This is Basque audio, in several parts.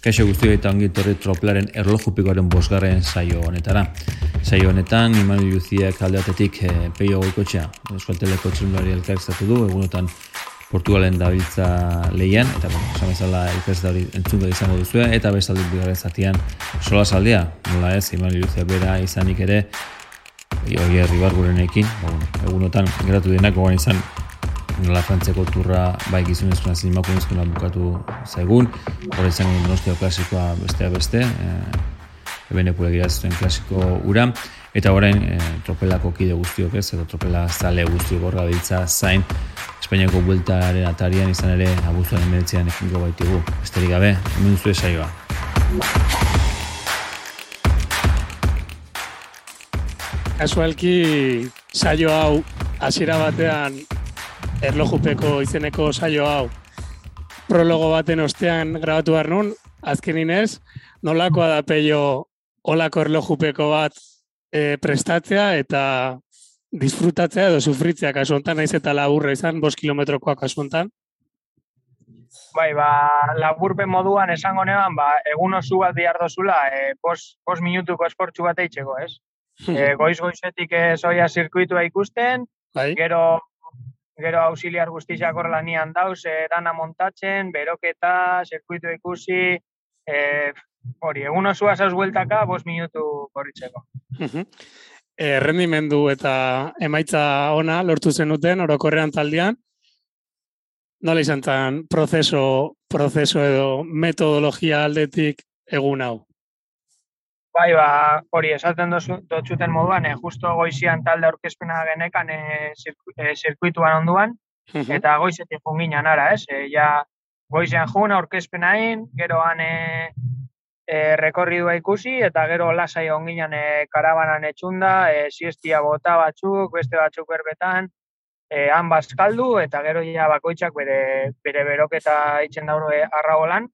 Kaixo guztio eta ongi torri tropelaren erlojupikoaren bosgarren saio honetara. Saio honetan, Imanu Juziak aldeatetik e, peio goikotxea, eskualteleko txilunari elkarrizatu du, egunotan Portugalen dabiltza lehian, eta bueno, samezala elkarrizatu hori entzungo izango duzu, eta bestaldi bigarren zatian sola saldea, nola ez, Imanu Juzia bera izanik ere, Iogi Herribar gurenekin, ba, egunotan geratu denak, gogan izan nola frantzeko turra bai gizunezkoa zin makunezkoa bukatu zaigun, hori izan nostio klasikoa bestea beste, e, eben zuen klasiko ura, eta orain e, tropelako kide guztiok ez, edo tropela zale guztiok gorra ditza zain, Espainiako bueltaren atarian izan ere abuztuan emeretzean ekinko baitugu. Esterik gabe, hemen zuen saioa. Kasualki saio hau hasiera batean erlojupeko izeneko saio hau prologo baten ostean grabatu behar nun, azken inez, nolakoa da peio olako erlojupeko bat e, prestatzea eta disfrutatzea edo sufritzea kasu honetan naiz eta laburra izan, bos kilometrokoa kasu honetan. Bai, ba, laburpe moduan esango neban, ba, egun osu bat bihar dozula, e, bos, bos minutuko esportzu bat eitxeko, ez? E, goiz goizetik zoia zirkuitua ikusten, bai. gero gero auxiliar guztiak horrela nian dauz, e, dana montatzen, beroketa, zirkuitu ikusi, e, hori, egun osua zauz bueltaka, bos minutu korritzeko. e, rendimendu eta emaitza ona lortu zenuten orokorrean taldean, nola izan zen prozeso, prozeso edo metodologia aldetik egun hau? Bai, ba, hori, esaten dutxuten moduan, eh, justo goizian talde aurkezpena genekan eh, eh, zirkuituan onduan, eta goizetik junginan ara, ez? Eh, ja, goizean juna aurkezpena egin, gero han eh, eh, rekorridua ikusi, eta gero lasai onginan eh, karabanan etxunda, eh, siestia bota batzuk, beste batzuk berbetan, eh, han bazkaldu, eta gero ja bakoitzak bere, bere beroketa itxen dauro eh, arragolan,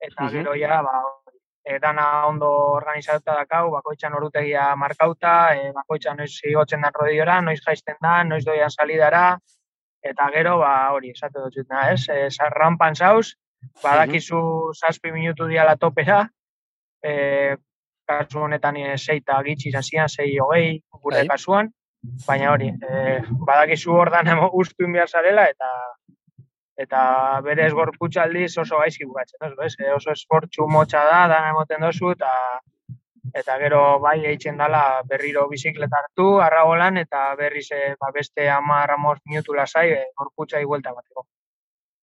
eta gero ja, ba, e, dana ondo organizatuta dakau, bakoitzan orutegia markauta, e, bakoitzan noiz igotzen dan rodiora, noiz jaisten da, noiz doian salidara, eta gero, ba, hori, esate dut zutena, ez? E, rampan zauz, badakizu zazpi minutu diala topera, e, kasu honetan e, zeita gitzi zazian, zei hogei, gure bai. kasuan, baina hori, e, badakizu hor dan ustu inbiar zarela, eta eta bere esgorputza aldiz oso gaizki bukatzen, ez, e, oso esportxu motxa da, da emoten dozu, eta eta gero bai eitzen dala berriro bizikleta hartu, arragolan, eta berriz e, ba, beste ama ramos minutu lasai, e, gorputza iguelta bateko.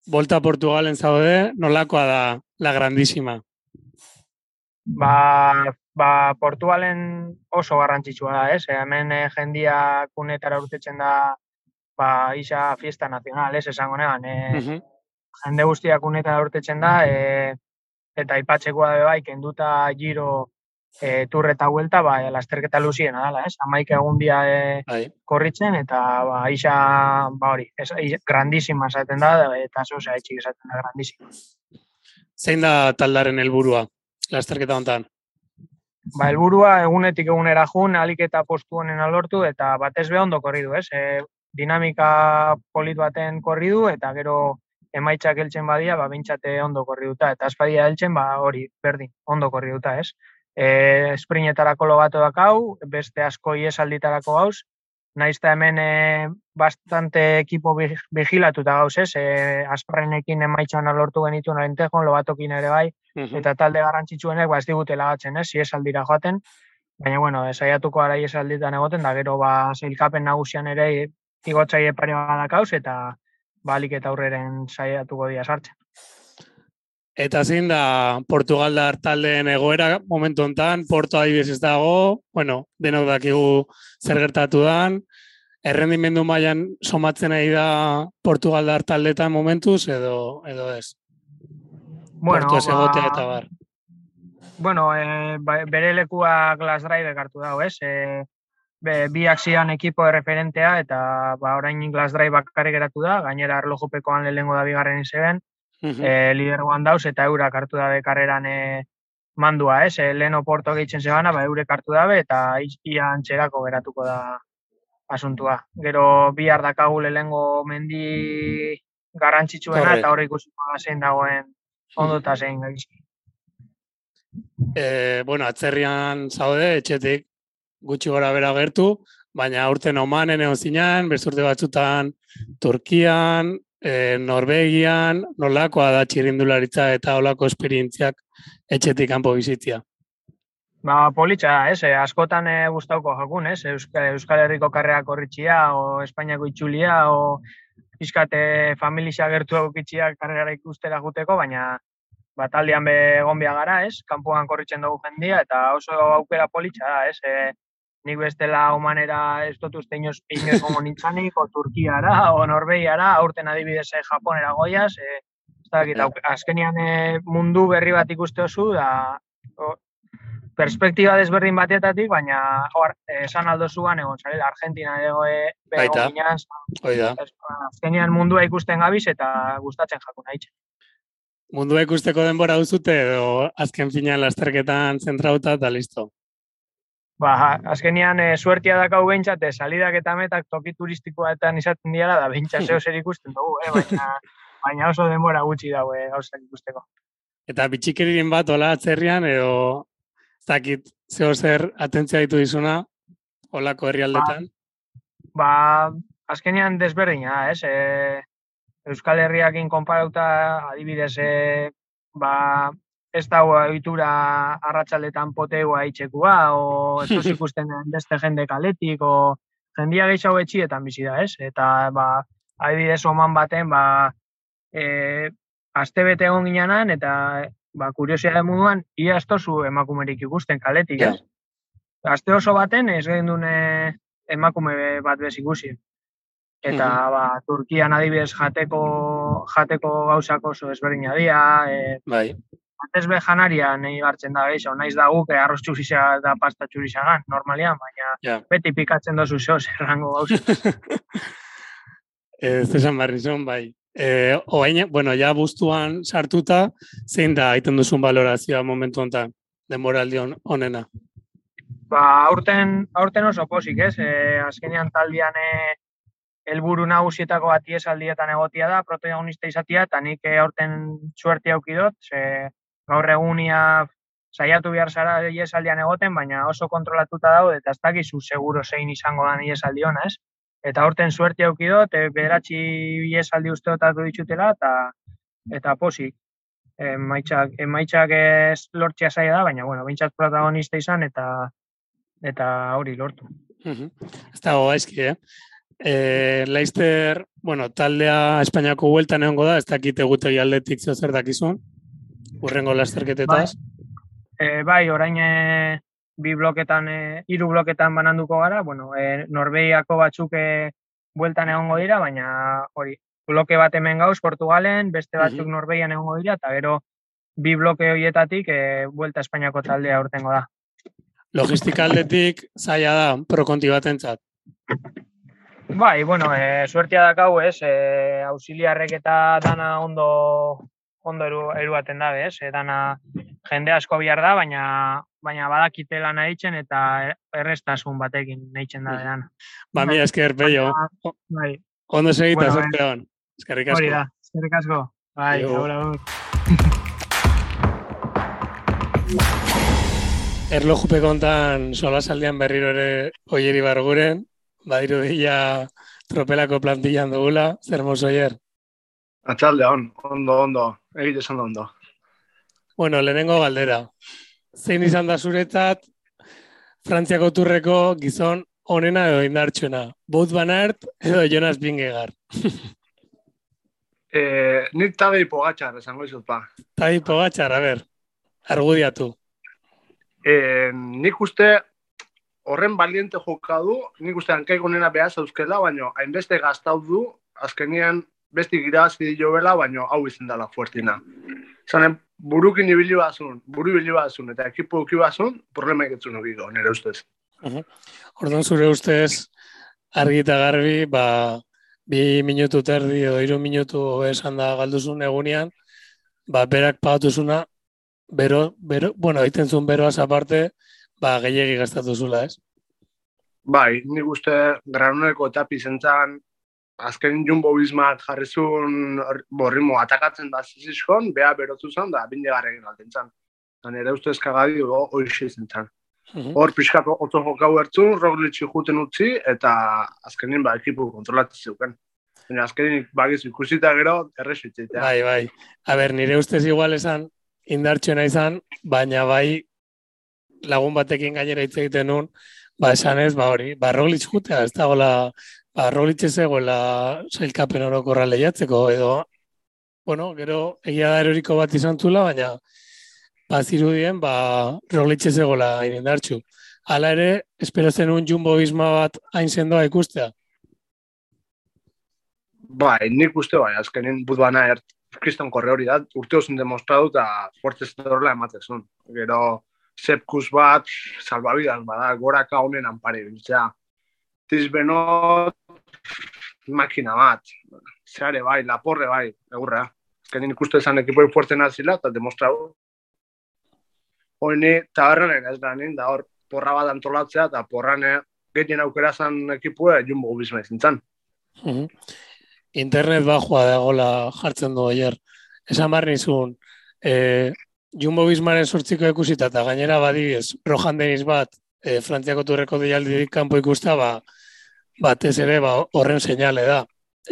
Volta Portugalen zaude, nolakoa da la grandísima? Ba, ba, Portugalen oso garrantzitsua da, ez? Hemen e, jendia kunetara urtetzen da ba, isa fiesta nazional, ez, esango negan, e, jende guztiak uneta urtetzen da, e, eta ipatzekoa da bai, kenduta giro e, turre eta huelta, ba, lasterketa luzien adala, ez, amaik egun dia e, korritzen, eta ba, isa, ba hori, es, grandísima esaten da, eta zozea etxik esaten da, grandísima. Zein da taldaren helburua lasterketa hontan? Ba, helburua egunetik egunera jun, alik eta postu honen alortu, eta batez be ondo korri du, ez? E, dinamika polit baten korri du, eta gero emaitzak heltzen badia, ba, bintzate ondo korri duta, eta azpadia heltzen, ba, hori, berdin, ondo korri duta, ez? E, esprinetarako logatu dakau, beste asko iesalditarako gauz, naizta hemen e, bastante ekipo vigilatuta gauz, ez? E, asparrenekin emaitzan alortu genitu narentejon, lobatokin ere bai, eta talde garrantzitsuenek, ba, ez digute lagatzen, ez? Iesaldira joaten, baina, bueno, esaiatuko ara iesalditan egoten, da gero, ba, zeilkapen nagusian ere, igotzai pare badakauz eta balik eta aurreren saiatuko dia sartzen. Eta zein da Portugaldar taldeen egoera momentu hontan, Porto adibidez ez dago, bueno, denok dakigu zer gertatu dan, errendimendu mailan somatzen ari da Portugaldar taldetan momentuz edo edo ez. Bueno, Porto ba, eta bar. Bueno, eh, bere lekua Glass Drive hartu dago, ez? Eh, be, biak zian ekipo referentea eta ba, orain Glass Drive bakarrik geratu da, gainera arlojopekoan lehengo da bigarren izeben, mm -hmm. e, lidergoan dauz eta eurak hartu dabe karreran e, mandua, ez? E, lehen oporto gehitzen zebana, ba, eurek hartu dabe eta ia antxerako geratuko da asuntua. Gero bi dakagu lehengo mendi garrantzitsuena eta horre ikusiko zein dagoen ondo eta zein gaizki. e, bueno, atzerrian zaude, etxetik gutxi gora bera gertu, baina aurten omanen egon zinean, bezurte batzutan Turkian, e, Norvegian, nolakoa da txirindularitza eta olako esperientziak etxetik kanpo bizitzia. Ba, politxa, ez, eh, askotan eh, gustauko jakun, ez, Euskal, Euskal Herriko karreak korritxia, o Espainiako itxulia, o izkate familia gertu egokitxia karrera ikustera juteko, baina bat aldean be egon gara, ez, kanpoan korritzen dugu jendia, eta oso aukera politxa da, ez, e, nik bestela humanera ez dut uste inoz, inoz gomo nintzanik, o Turkiara, o Norbeiara, aurten adibidez e, Japonera goiaz, e, azkenian e, mundu berri bat ikuste oso, da, perspektiba desberdin batetatik, baina or, esan aldo zuan egon zarela Argentina edo e, Baita, azkenean mundua ikusten gabiz eta gustatzen jaku nahi. Mundua ikusteko denbora duzute edo azken finean lasterketan zentrauta eta listo? Ba, azkenean e, suertia dakau behintzat, e, salidak eta metak toki turistikoa eta izaten diala, da behintzat zeo zer ikusten dugu, eh? baina, baina oso denbora gutxi dago e, gauzak ikusteko. Eta bitxikeririn bat, hola atzerrian, edo zakit zeo zer atentzia ditu dizuna olako herrialdetan? Ba, ba azkenean desberdina, ez? E, Euskal Herriakin konparauta adibidez e, ba, ez dago egitura arratsaldetan poteua itxekua, o ez ikusten beste jende kaletik, o jendia gehiago etxietan bizi da, ez? Eta, ba, adibidez, oman baten, ba, e, aste bete egon ginenan, eta ba, kuriosia da moduan, ia estozu emakumerik ikusten kaletik, ez? Gazte oso baten, ez egin dune emakume bat bez ikusi. Eta, mm ba, Turkian adibidez jateko, jateko gauzak oso ezberdina dira. E, bai. Batez be janaria nahi gartzen da gehiago, naiz da guk eh, arroz txurisa da pasta txurisa gan, normalian, baina beti pikatzen dozu zeo zerrango gauza. ez esan barri bai. Eh, oain, bueno, ja bustuan sartuta, zein da aiten duzun valorazioa momentu honetan, denboraldi honena? Ba, aurten, aurten oso posik, ez? E, azkenean taldian e, helburu nagusietako bat aldietan egotia da, protagonista izatia, eta nik e, aurten suerte aukidot, ze gaur egunia saiatu behar zara iesaldian egoten, baina oso kontrolatuta daude, eta ez dakizu seguro zein izango da iesaldi hona, ez? eta horten suerte auki dut, e, bederatzi biesaldi uste dut ditutela, eta, eta posik. Emaitzak, emaitzak ez lortzia zaila da, baina, bueno, bintzat protagonista izan, eta eta hori lortu. Ez da, gaizki, eh? E, Leicester, bueno, taldea Espainiako hueltan egongo da, ez dakite gutegi aldetik zer dakizun, urrengo lasterketetaz. Bai, e, bai orain bi bloketan, e, hiru bloketan bananduko gara, bueno, e, Norbeiako batzuk e, bueltan egongo dira, baina hori, bloke bat hemen gauz Portugalen, beste batzuk mm Norbeian egongo dira, eta gero bi bloke horietatik e, buelta Espainiako taldea urtengo da. Logistika aldetik zaila da, prokonti bat entzat. Bai, bueno, e, suertia dakau, ez, e, ausiliarrek eta dana ondo ondo eru, eru baten da, ez, e, dana jende asko bihar da, baina baina badakitela nahitzen eta errestasun batekin nahitzen da dean. Ba, mi esker, peio. Bai. Ondo segita, bueno, zorte hon. Eskerrik asko. Hori da, eskerrik asko. Bai, ahora, Erlojupe kontan sola saldian berriro ere oieri barguren, badiru dira tropelako plantillan dugula, zer oier? Atxalde, on, ondo, ondo, egite esan ondo. Bueno, lehenengo galdera zein izan da zuretzat Frantziako turreko gizon onena edo indartxuna? Bout Banart edo Jonas Bingegar? eh, nik tabi pogatxar, esango izut pa. Tabi pogatxar, a ber, argudiatu. Eh, nik uste horren baliente jokadu, nik uste hankaiko nena behaz euskela, baina hainbeste gaztau du, azkenian besti girazi dio bela, baina hau izan dela fuertina. Zanen, burukin ibili bazun, buru ibili bazun, eta ekipo uki bazun, problema egitzen nubi nire ustez. Uh Orduan zure ustez, argi eta garbi, ba, bi minutu terdi edo iru minutu esan da galduzun egunean, ba, berak pagatuzuna, bero, bero, bueno, egiten zuen beroaz aparte, ba, gehiagi gastatu zula, ez? Bai, nik uste granuneko eta pizentzan azken jumbo bizmat jarrizun borrimo atakatzen da zizizkon, beha berotu zen, da binde garrekin alten zen. eta nire uste ezkagadi hoxe izan zen. Mhm. Hor, pixkako otzo jokau ertzun, roglitxi juten utzi, eta azkenin ba, ekipu kontrolatzen zeuken. Baina azkenin bagiz ikusita gero, erresuitzitea. Bai, bai. A ber, nire ustez igual esan, indartxena izan, baina bai lagun batekin gainera hitz egiten nun, ba esan ez, ba hori, ba roglitz jutea, ez dagoela, ba roglitz ez egoela zailkapen orokorra lehiatzeko, edo, bueno, gero egia da eroriko bat izan zula, baina ba zirudien, ba roglitz ez egoela indartxu. Hala ere, espero zen un jumbo bizma bat hain sendoa ikustea. Bai, nik uste bai, azkenin buduana ert, kriston korre hori da, urte osin demostratu eta fuertez horrela ematen. Gero, sepkus bat, salvabidan bada, goraka honen anpare biltzea. Tizbenot, makina bat, zeare bai, laporre bai, egurra. Ezkenin ikustu esan ekipoi fuerte nazila, eta demostratu. Hoini, taberran ez da, da hor, porra bat antolatzea, eta porran gehien aukera zan ekipue, jumbo bizma izin zan. Mhm internet bajua dagoela jartzen du ayer. Esan barri nizun, e, Jumbo Bismaren sortziko ikusita eta gainera badibidez, rojan deniz bat, e, Frantziako turreko deialdi kanpo ikusta, ba, batez ere ba, horren seinale da.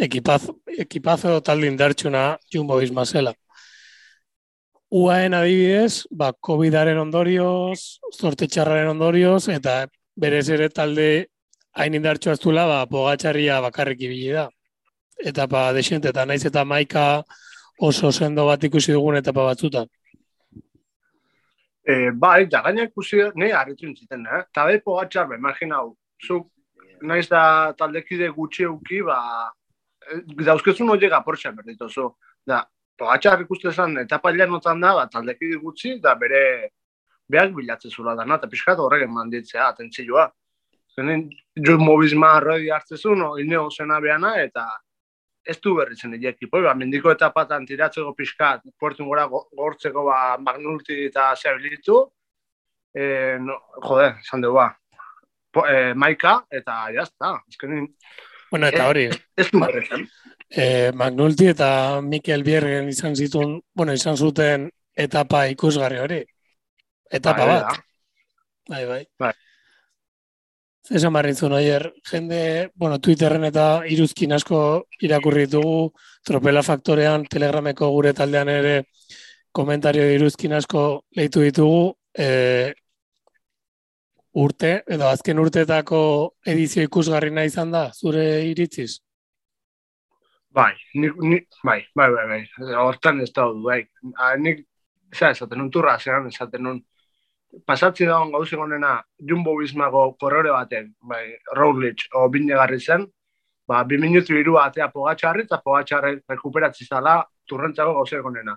Ekipazo, ekipazo talde indartxuna Jumbo Bisma zela. Uaen adibidez, ba, COVID-aren ondorioz, zorte txarraren ondorioz, eta berez ere talde hain indartxu aztula, ba, pogatxarria bakarrik ibili da etapa desente eta naiz eta maika oso sendo bat ikusi dugun etapa batzutan. E, bai, da gaina ikusi, nahi harritu nintzen, eh? Eta bai pogatxar, imaginau, zuk naiz da taldekide gutxi euki, ba, eh, dauzkezun hori gaportxan berditozu. Da, pogatxar ikusten zen, etapa ilan notan da, ba, taldekide gutxi, da bere behar bilatzen zula da, eta pixkat horregen manditzea, atentzioa. Zenen, jo mobizma arroi hartzezun, no, ineo zena behana, eta ez du berri zen ekipo, ba, mendiko etapatan tiratzeko pixka, puertun gora gortzeko ba, magnulti eta zeabilitu, e, no, jode, esan dugu ba, e, maika, eta jazta, ezkenin, Bueno, eta hori. Ez du berri zen. E, Magnulti eta Mikel Biergen izan zituen, bueno, izan zuten etapa ikusgarri hori. Etapa bai, bat. Bai, bai. bai. Esan barritzun, oier, jende, bueno, Twitterren eta iruzkin asko irakurri ditugu, tropela faktorean, telegrameko gure taldean ere komentario iruzkin asko lehitu ditugu, e, urte, edo azken urteetako edizio ikusgarri nahi izan da, zure iritziz? Bai, ni, ni, bai, bai, bai, bai, hortan ez da bai. Nik, za, esaten nun turra, zeran, esaten nun, pasatzi dagoen gauzik honena Jumbo Bismago korrore baten, bai, Roglic o Binegarri zen, ba, bi minutu iru batea pogatxarri eta pogatxarri rekuperatzi zala turrentzako gauzik honena.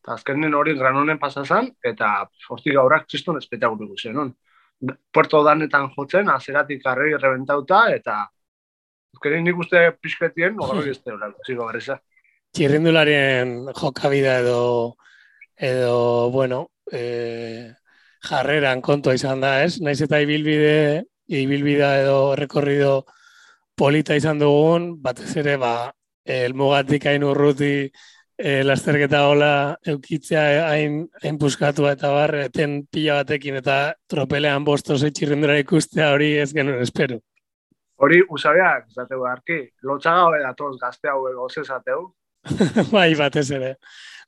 Eta azkenen hori granonen pasazan, eta hortik gaurak txistun espetakulu guzen, non? Puerto danetan jotzen, azeratik arrei rebentauta, eta azkenen nik uste pixketien, horrek ez teura, zigo berriza. Txirrindularien jokabida edo, edo, bueno, eh, jarreran kontua izan da, ez? Naiz eta ibilbide, ibilbida edo rekorrido polita izan dugun, batez ere, ba, elmugatik hain urruti e, lasterketa hola eukitzea hain, hain puskatu eta bar, eten pila batekin eta tropelean bosto zeitxirrendura ikustea hori ez genuen espero. Hori, usabeak, zateu arki, lotxaga hori datoz gazte hau ego zezateu. bai, batez ere.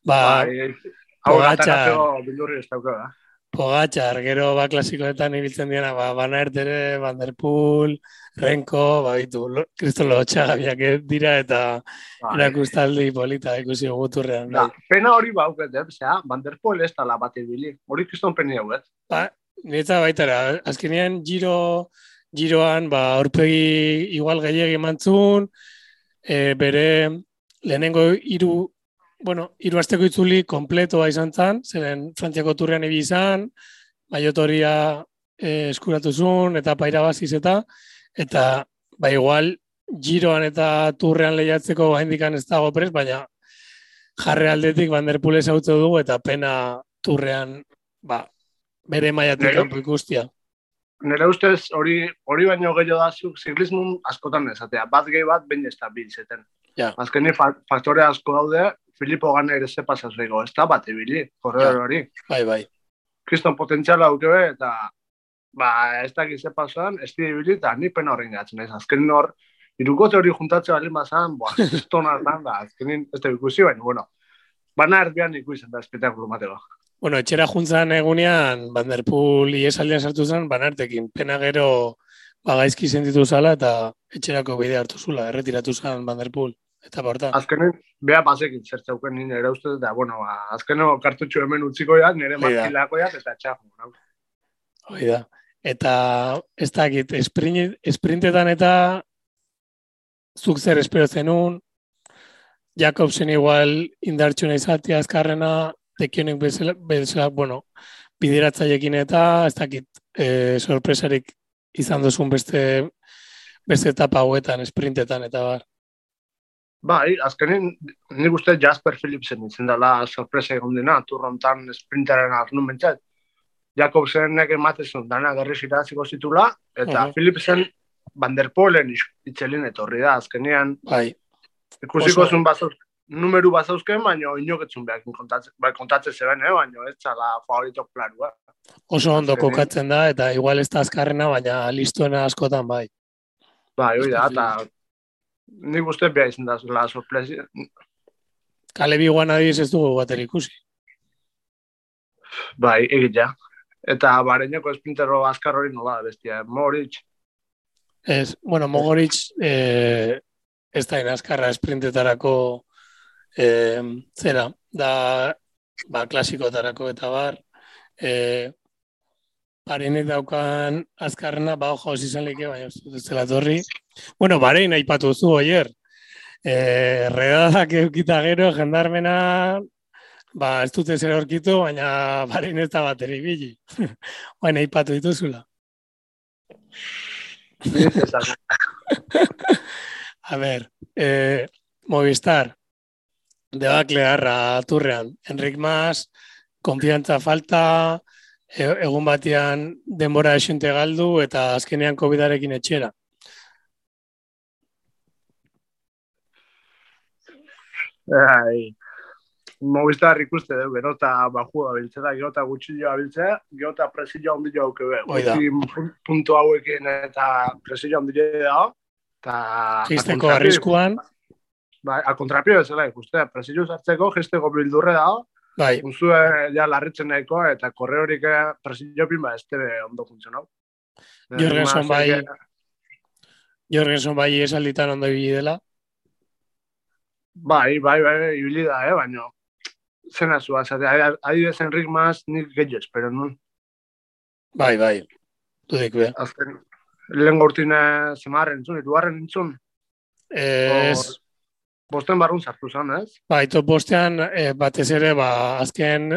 Ba, bai, hau gata bildurri ez daukeo, da. Pogatxar, gero ba klasikoetan ibiltzen diena, ba, Van Ertere, Van Der Poel, Renko, ba, bitu, Kristo Lotxagabiak dira eta bai. erakustaldi polita ikusi guturrean. Bai. pena hori ba, uket, eh? Zea, Van Der Poel ez tala bat ibili. Hori kriston peni hau, Ba, neta baitara, azkenean giro, giroan, ba, aurpegi igual gehiagi mantzun, e, bere lehenengo hiru bueno, hiru asteko itzuli kompletoa izan zen, zeren Frantziako turrean ebi izan, maiotoria eh, eskuratu zuen, eta paira baziz eta, eta ba igual, giroan eta turrean lehiatzeko haindikan ez dago prez, baina jarre aldetik banderpule zautze dugu, eta pena turrean, ba, bere maiatik kanpo ikustia. Nere ustez, hori hori baino gehiago da zuk ziklismun askotan esatea. Bat gehi bat, baina ez da biltzeten. Ja. Azkeni faktore asko daude, Filipo gana ere ze pasaz bego, ez da bat ebili, korredor hori. Bai, bai. kriston potentziala duke eta ba, ez dakiz ze pasan, ez dira eta ni pena horrein gatzen, ez azkenin hor, irukote hori juntatze bali mazan, boa, ez tona da, azkenin ez da ikusi, baina, bueno, bana erdian ikusten da espektakulu matego. Bueno, etxera juntzan egunean, Vanderpool iesaldian sartu zen, banartekin, pena gero bagaizki sentitu zala eta etxerako bide hartu zula, erretiratu zen Vanderpool. Eta borta. Azkenen, beha pasekin zertzauken nire ere uste, eta, bueno, ba, azkenen kartutxo hemen utziko ya, nire matkilako ya, eta txafu. No? Oida. Eta ez dakit, esprintetan eta zuk zer espero zenun, Jakobsen igual indartxuna izatea azkarrena, tekionek bezala, bezala, bueno, bideratzailekin eta ez dakit e, sorpresarik izan duzun beste beste etapa hauetan, esprintetan eta bar. Bai, azkenin, nik uste Jasper Philipsen izan dela sorpresa egon dena, turrontan sprintaren arnun bentsat. Jakobsen nek ematezun dana gerri ziraziko zitula, eta uh Philipsen Van der Polen itzelin etorri da, azkenean. Bai. Ikusiko zuen bazauz, numeru bazauzken, baina inoketzun behar kontatzen, bai, kontatzen zeben, eh? baina ez txala favoritok planua. Oso ondo kokatzen da, eta igual ez da azkarrena, baina listuena askotan bai. Bai, oi da, eta nik uste behar izan da zela sorpresi. Kale bi guan adiz ez dugu bater ikusi. Bai, egit ja. Eta bareineko espintero azkar hori nola bestia, Moritz. Ez, bueno, Moritz eh, ez da inazkarra esprintetarako eh, zera, da ba, klasikotarako eta bar, eh, Barenek daukan azkarrena, ba, ojo, izan leke, baina ez zela torri. Bueno, barein aipatu zu, oier. E, redadak eukita gero, jendarmena, ba, ez dute zer orkitu, baina barein ez da bateri bili. baina aipatu dituzula. A ver, eh, Movistar, debakle harra turrean. Enrik Mas, konfiantza falta, E, egun batean denbora esente galdu eta azkenean COVIDarekin etxera. Ai, Movistar ikuste dugu, gero eta baju da biltzera, gero eta gutxilloa biltzea, gero eta presillo ondillo hauke behu. Puntu hauekin eta presillo ondillo da. Ta, Gisteko arriskuan. Ba, a kontrapio bezala ikustea, presillo zartzeko, gesteko bildurre da, Bai. Uzue ja larritzen nahiko eta korre horik eh, presillo ba ez tebe ondo funtzionau. Jorgenson bai. Jorgenson bai esalditan ondo ibili dela. Bai, bai, bai, ibili da, eh, baina zena zua, zate, adibidez Enrik Mas nik gehiago espero, nun? Bai, bai, dudik be. Azken, lehen gortine zemarren entzun, ituarren entzun? Ez, bosten barrun sartu zen, ez? Ba, ito bostean, e, batez ere, ba, azken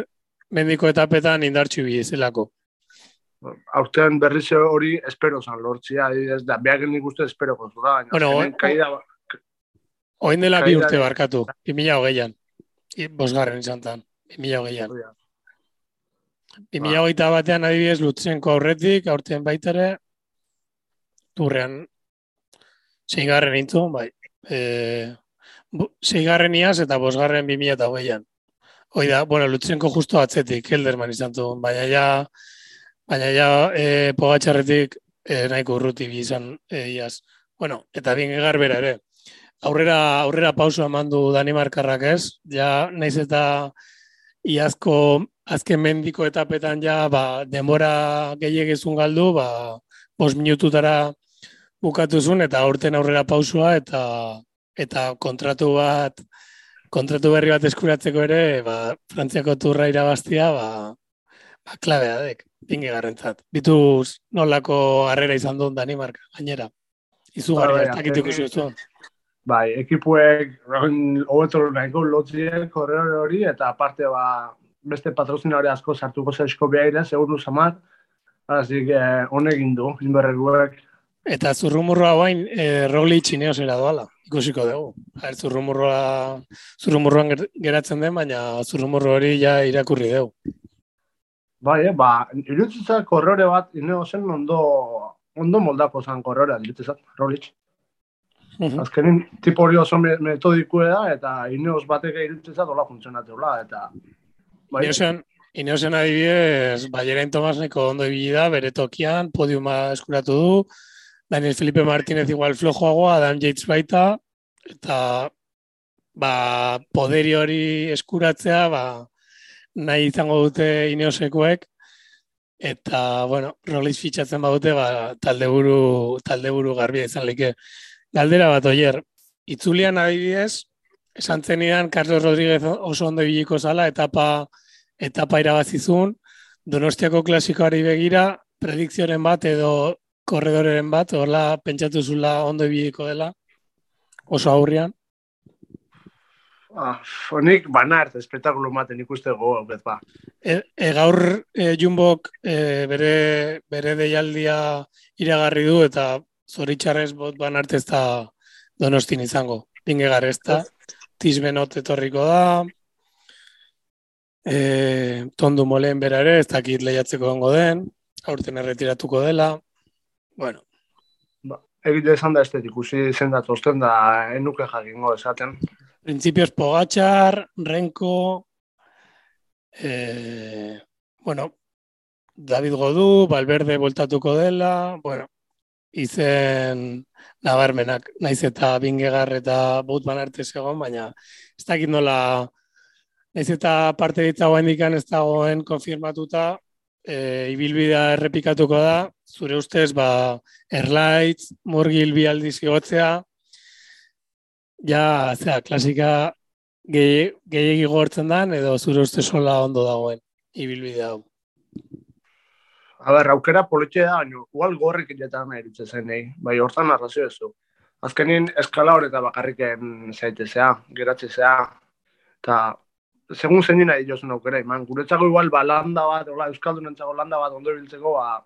mendiko etapetan indartxu bi zelako. Aurtean berriz hori espero zan lortzia, ez da, behar nik uste espero konzura. Bueno, kaida, oin dela bi urte barkatu, bi mila hogeian, bosgarren izan tan, bi mila hogeian. Bi mila hogeita batean adibidez lutzenko aurretik, aurtean baitare, turrean, zeingarren intu, bai, e, Seigarren iaz eta bosgarren bimila eta hogeian. Hoi da, bueno, lutzenko justo atzetik, Helderman izan du, baina ja, baina ja, e, pogatxarretik e, nahiko urruti izan e, iaz. Bueno, eta bien egar bera ere. Aurrera, aurrera pausu emandu Danimarkarrak ez, ja, naiz eta iazko azken mendiko etapetan ja, ba, denbora gehiagizun galdu, ba, bos minututara bukatuzun eta aurten aurrera pausua eta eta kontratu bat kontratu berri bat eskuratzeko ere, ba, Frantziako turra irabaztia, ba, ba klabea dek, pingi garrentzat. Bituz nolako harrera izan duen Danimarka, gainera. Izu gara, ez dakituko zuen. Bai, ekipuek hobeto nahiko lotziek horre hori, eta aparte ba, beste patrozinare asko sartuko zesko behaire, seguru samar, Así que honekin du, inberreguek. Eta zurrumurroa bain, e, Rogli txineo zera doala ikusiko dugu. Zer zurrumurroa zurrumurroan geratzen den, baina zurrumurro hori ja irakurri dugu. Bai, eh, ba, irutzizak korrore bat, ino zen ondo, ondo moldako zen korrorea, irutzizak, Rolich. Uh -huh. Azkenin, tipo hori oso metodikue da, eta ineos bateke irutzizak dola funtzionatzea, eta... Bai. Niozen, Ineosen adibidez, Bayerain Tomasneko ondo ibili da, bere tokian, podiuma eskuratu du, Daniel Felipe Martínez igual flojoagoa, Adam Yates baita, eta ba, poderi hori eskuratzea, ba, nahi izango dute Ineosekuek, eta, bueno, roliz fitxatzen badute, ba, talde buru, talde buru garbia izan like. Galdera bat, oier, itzulian adibidez, esan zenidan Carlos Rodríguez oso ondo ibiliko zala, etapa, etapa irabazizun, Donostiako klasikoari begira, predikzioaren bat edo korredoren bat, horla pentsatu zula ondo ibiliko dela, oso aurrian. Ah, honik banart, espektakulo maten ikuste gogo, ba. E, e, gaur e, Jumbok e, bere, bere deialdia iragarri du eta zoritxarrez bot banart ez da donostin izango. Binge ez da, tizbenot etorriko da, e, tondu moleen bera ere, ez dakit lehiatzeko gongo den, aurten erretiratuko dela, bueno. Ba, egite esan da ez ikusi zendat osten da enuke jakingo esaten. Principios Pogachar, Renko, eh, bueno, David Godú, Valverde voltatuko dela, bueno, izen nabarmenak, naiz eta bingegar eta butman arte segon, baina ez dakit nola, naiz eta parte ditzagoa indikan ez dagoen konfirmatuta, e, ibilbidea errepikatuko da, zure ustez, ba, Erlaitz, Murgil bialdiz igotzea, ja, zera, klasika gehiagi gortzen dan, edo zure uste sola ondo dagoen, ibilbide hau. A ber, aukera politxe da, baina, igual gorrik inetan eritze zen, eh? bai, hortan arrazio ez du. Azkenin, eskala horreta bakarriken zaitezea, geratzezea, eta segun zein dina diozen aukera, iman, guretzako igual ba, landa bat, ola, Euskaldun entzago landa bat ondo biltzeko, ba,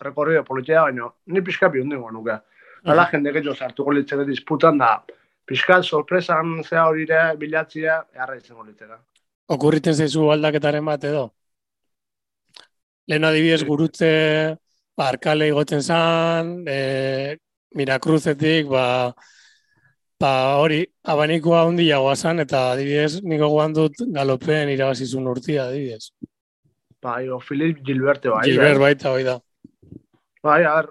rekorrio politxe da, baina, ni pixka bi hundi nuke. Hala, mm. jende gehiago sartuko litzeko disputan da, Piskat sorpresan zea hori ere bilatzia erra izango litera. Okurriten zaizu aldaketaren bat edo? Lehen adibidez gurutze barkale ba, igotzen zan, e, mirakruzetik, ba, ba hori, abanikoa hundi zan, eta adibidez niko guan dut galopen irabazizun urtia, adibidez. Bai, o Filip Gilberte bai. Gilbert eh? baita, bai da. Bai, ar,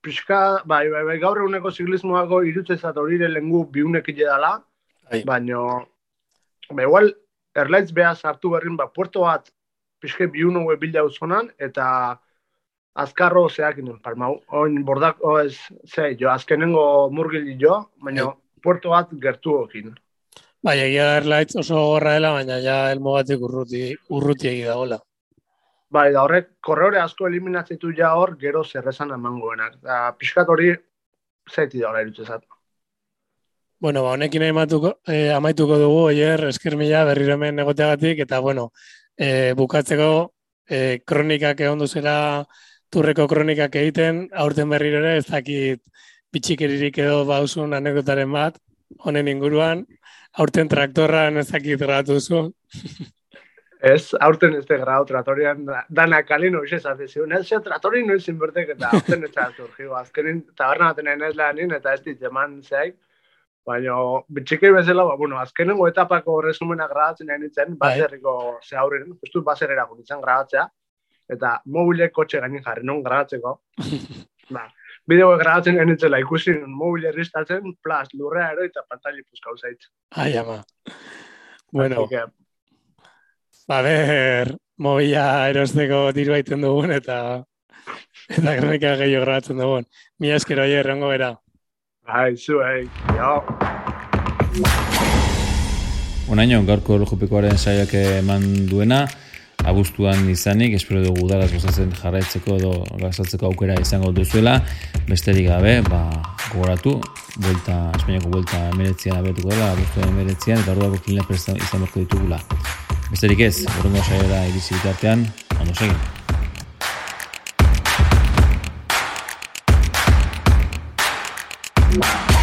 pixka, bai, bai, bai, gaur eguneko ziklismoako irutze zat hori lengu biunek dela, bai. baina, ba, igual, erlaitz beha sartu berrin, ba, puerto bat, pixke biunu gue bilda uzonan, eta azkarro zeak inen, parma, oin bordak, oez, ze, jo, azkenengo murgil jo, baina, bai. puerto bat gertu okin. Bai, egia erlaitz oso gorra dela, baina ja elmogatik urruti, urruti egida gola. Bai, da horrek, korreore asko eliminatzitu ja hor, gero zerrezan emangoenak. Da, pixkat hori, zaiti da hori erutzezat. Bueno, ba, honekin amaituko, eh, amaituko dugu, oier, eskermila berriro hemen egoteagatik, eta, bueno, eh, bukatzeko eh, kronikak egon duzera, turreko kronikak egiten, aurten berriro ere, ez dakit bitxikeririk edo bauzun anekdotaren bat, honen inguruan, aurten traktorran ez dakit gratu zu. Ez, aurten ez de grau, tratorian dana kalino ise zate zion. Ez, tratori no izin bertek eta aurten ez da surgiu. Azkenin, taberna baten ez lanin eta ez dit eman zeik. Baina, bitxike bezala, ba, bueno, azkenengo etapako resumena grabatzen nahi nintzen, bai. baserriko ze aurren, ez du baserera gunitzen grabatzea, eta mobile kotxe gainin jarri non grabatzeko. ba, bideo grabatzen nahi nintzen, ikusi mobile ristatzen, plas, lurrea ero eta pantali puzkau zaitz. Ai, ama. Bueno, Ba, ber, mobila erosteko diru aiten dugun, eta eta kronika gehiago grabatzen dugun. Mi eskero aia errango era. Bai, zu, ei, jo. Unaino, gaurko lojupikoaren saiak eman duena, abuztuan izanik, espero dugu udalaz gozatzen jarraitzeko edo gazatzeko aukera izango duzuela, besterik gabe, ba, gogoratu, buelta, Espainiako buelta emeretzian abetuko dela, abuztuan emeretzian, eta horretako kilina presta izan berko ditugula. Besterik ez, horrengo saiora irizi bitartean, ondo segin. Wow.